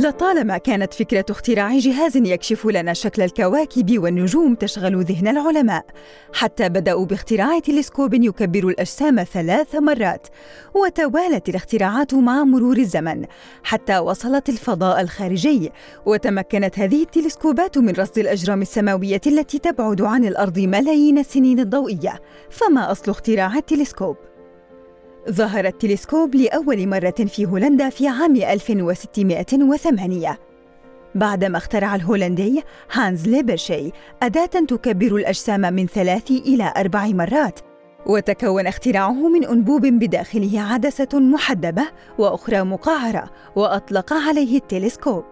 لطالما كانت فكرة اختراع جهاز يكشف لنا شكل الكواكب والنجوم تشغل ذهن العلماء، حتى بدأوا باختراع تلسكوب يكبر الأجسام ثلاث مرات، وتوالت الاختراعات مع مرور الزمن، حتى وصلت الفضاء الخارجي، وتمكنت هذه التلسكوبات من رصد الأجرام السماوية التي تبعد عن الأرض ملايين السنين الضوئية، فما أصل اختراع التلسكوب؟ ظهر التلسكوب لأول مرة في هولندا في عام 1608 بعدما اخترع الهولندي هانز ليبرشي أداة تكبر الأجسام من ثلاث إلى أربع مرات وتكون اختراعه من أنبوب بداخله عدسة محدبة وأخرى مقعرة وأطلق عليه التلسكوب.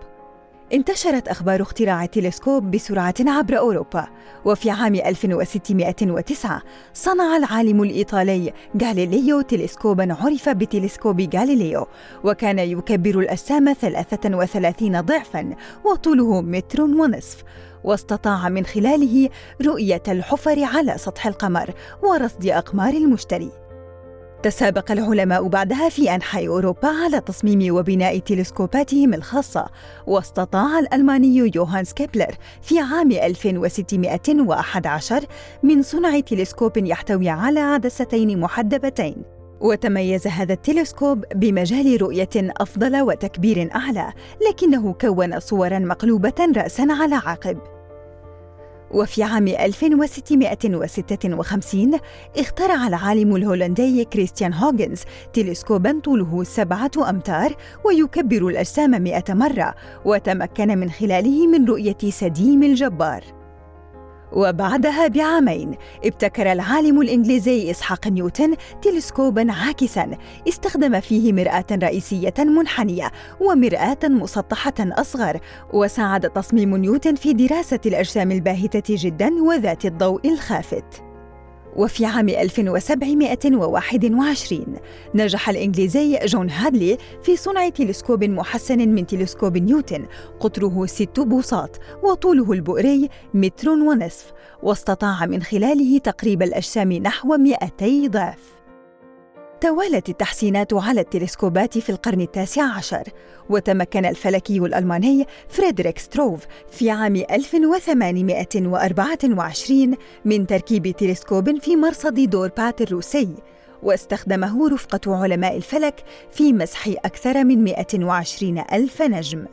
انتشرت أخبار اختراع التلسكوب بسرعة عبر أوروبا وفي عام 1609 صنع العالم الإيطالي غاليليو تلسكوبا عرف بتلسكوب غاليليو وكان يكبر الأجسام 33 ضعفا وطوله متر ونصف واستطاع من خلاله رؤية الحفر على سطح القمر ورصد أقمار المشتري. تسابق العلماء بعدها في أنحاء أوروبا على تصميم وبناء تلسكوباتهم الخاصة واستطاع الألماني يوهانس كيبلر في عام 1611 من صنع تلسكوب يحتوي على عدستين محدبتين. وتميز هذا التلسكوب بمجال رؤية أفضل وتكبير أعلى لكنه كون صورا مقلوبة رأسا على عقب. وفي عام 1656 اخترع العالم الهولندي كريستيان هوغنز تلسكوبا طوله سبعة أمتار ويكبر الأجسام مئة مرة وتمكن من خلاله من رؤية سديم الجبار. وبعدها بعامين ابتكر العالم الإنجليزي إسحاق نيوتن تلسكوبا عاكسا استخدم فيه مرآة رئيسية منحنية ومرآة مسطحة أصغر وساعد تصميم نيوتن في دراسة الأجسام الباهتة جدا وذات الضوء الخافت. وفي عام 1721 نجح الإنجليزي جون هادلي في صنع تلسكوب محسن من تلسكوب نيوتن قطره ست بوصات وطوله البؤري متر ونصف واستطاع من خلاله تقريب الأجسام نحو 200 ضعف. توالت التحسينات على التلسكوبات في القرن التاسع عشر وتمكن الفلكي الألماني فريدريك ستروف في عام 1824 من تركيب تلسكوب في مرصد دوربات الروسي واستخدمه رفقة علماء الفلك في مسح أكثر من 120 ألف نجم.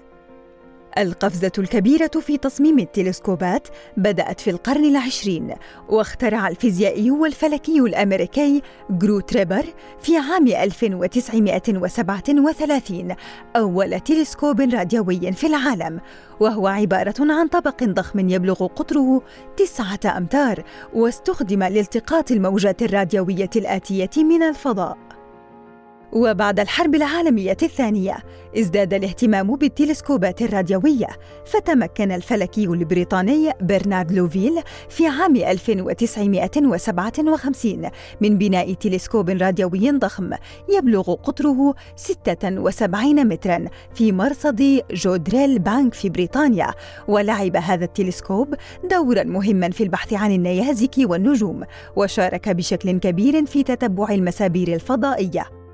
القفزة الكبيرة في تصميم التلسكوبات بدأت في القرن العشرين واخترع الفيزيائي والفلكي الأمريكي جروت ريبر في عام 1937 أول تلسكوب راديوي في العالم وهو عبارة عن طبق ضخم يبلغ قطره تسعة أمتار واستخدم لالتقاط الموجات الراديوية الآتية من الفضاء. وبعد الحرب العالمية الثانية ازداد الاهتمام بالتلسكوبات الراديوية فتمكن الفلكي البريطاني برنارد لوفيل في عام 1957 من بناء تلسكوب راديوي ضخم يبلغ قطره 76 مترا في مرصد جودريل بانك في بريطانيا. ولعب هذا التلسكوب دورا مهما في البحث عن النيازك والنجوم وشارك بشكل كبير في تتبع المسابير الفضائية.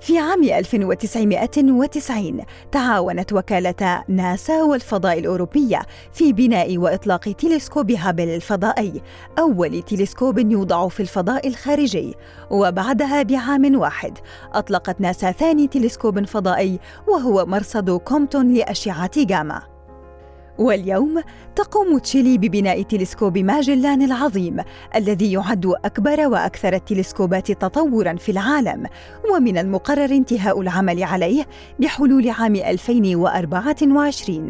في عام 1990 تعاونت وكالة ناسا والفضاء الأوروبية في بناء وإطلاق تلسكوب هابل الفضائي أول تلسكوب يوضع في الفضاء الخارجي. وبعدها بعام واحد أطلقت ناسا ثاني تلسكوب فضائي وهو مرصد كومتون لأشعة جاما. واليوم تقوم تشيلي ببناء تلسكوب ماجلان العظيم الذي يعد أكبر وأكثر التلسكوبات تطورا في العالم ومن المقرر انتهاء العمل عليه بحلول عام 2024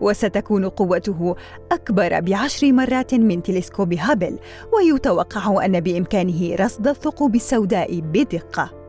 وستكون قوته أكبر بعشر مرات من تلسكوب هابل ويتوقع أن بإمكانه رصد الثقوب السوداء بدقة.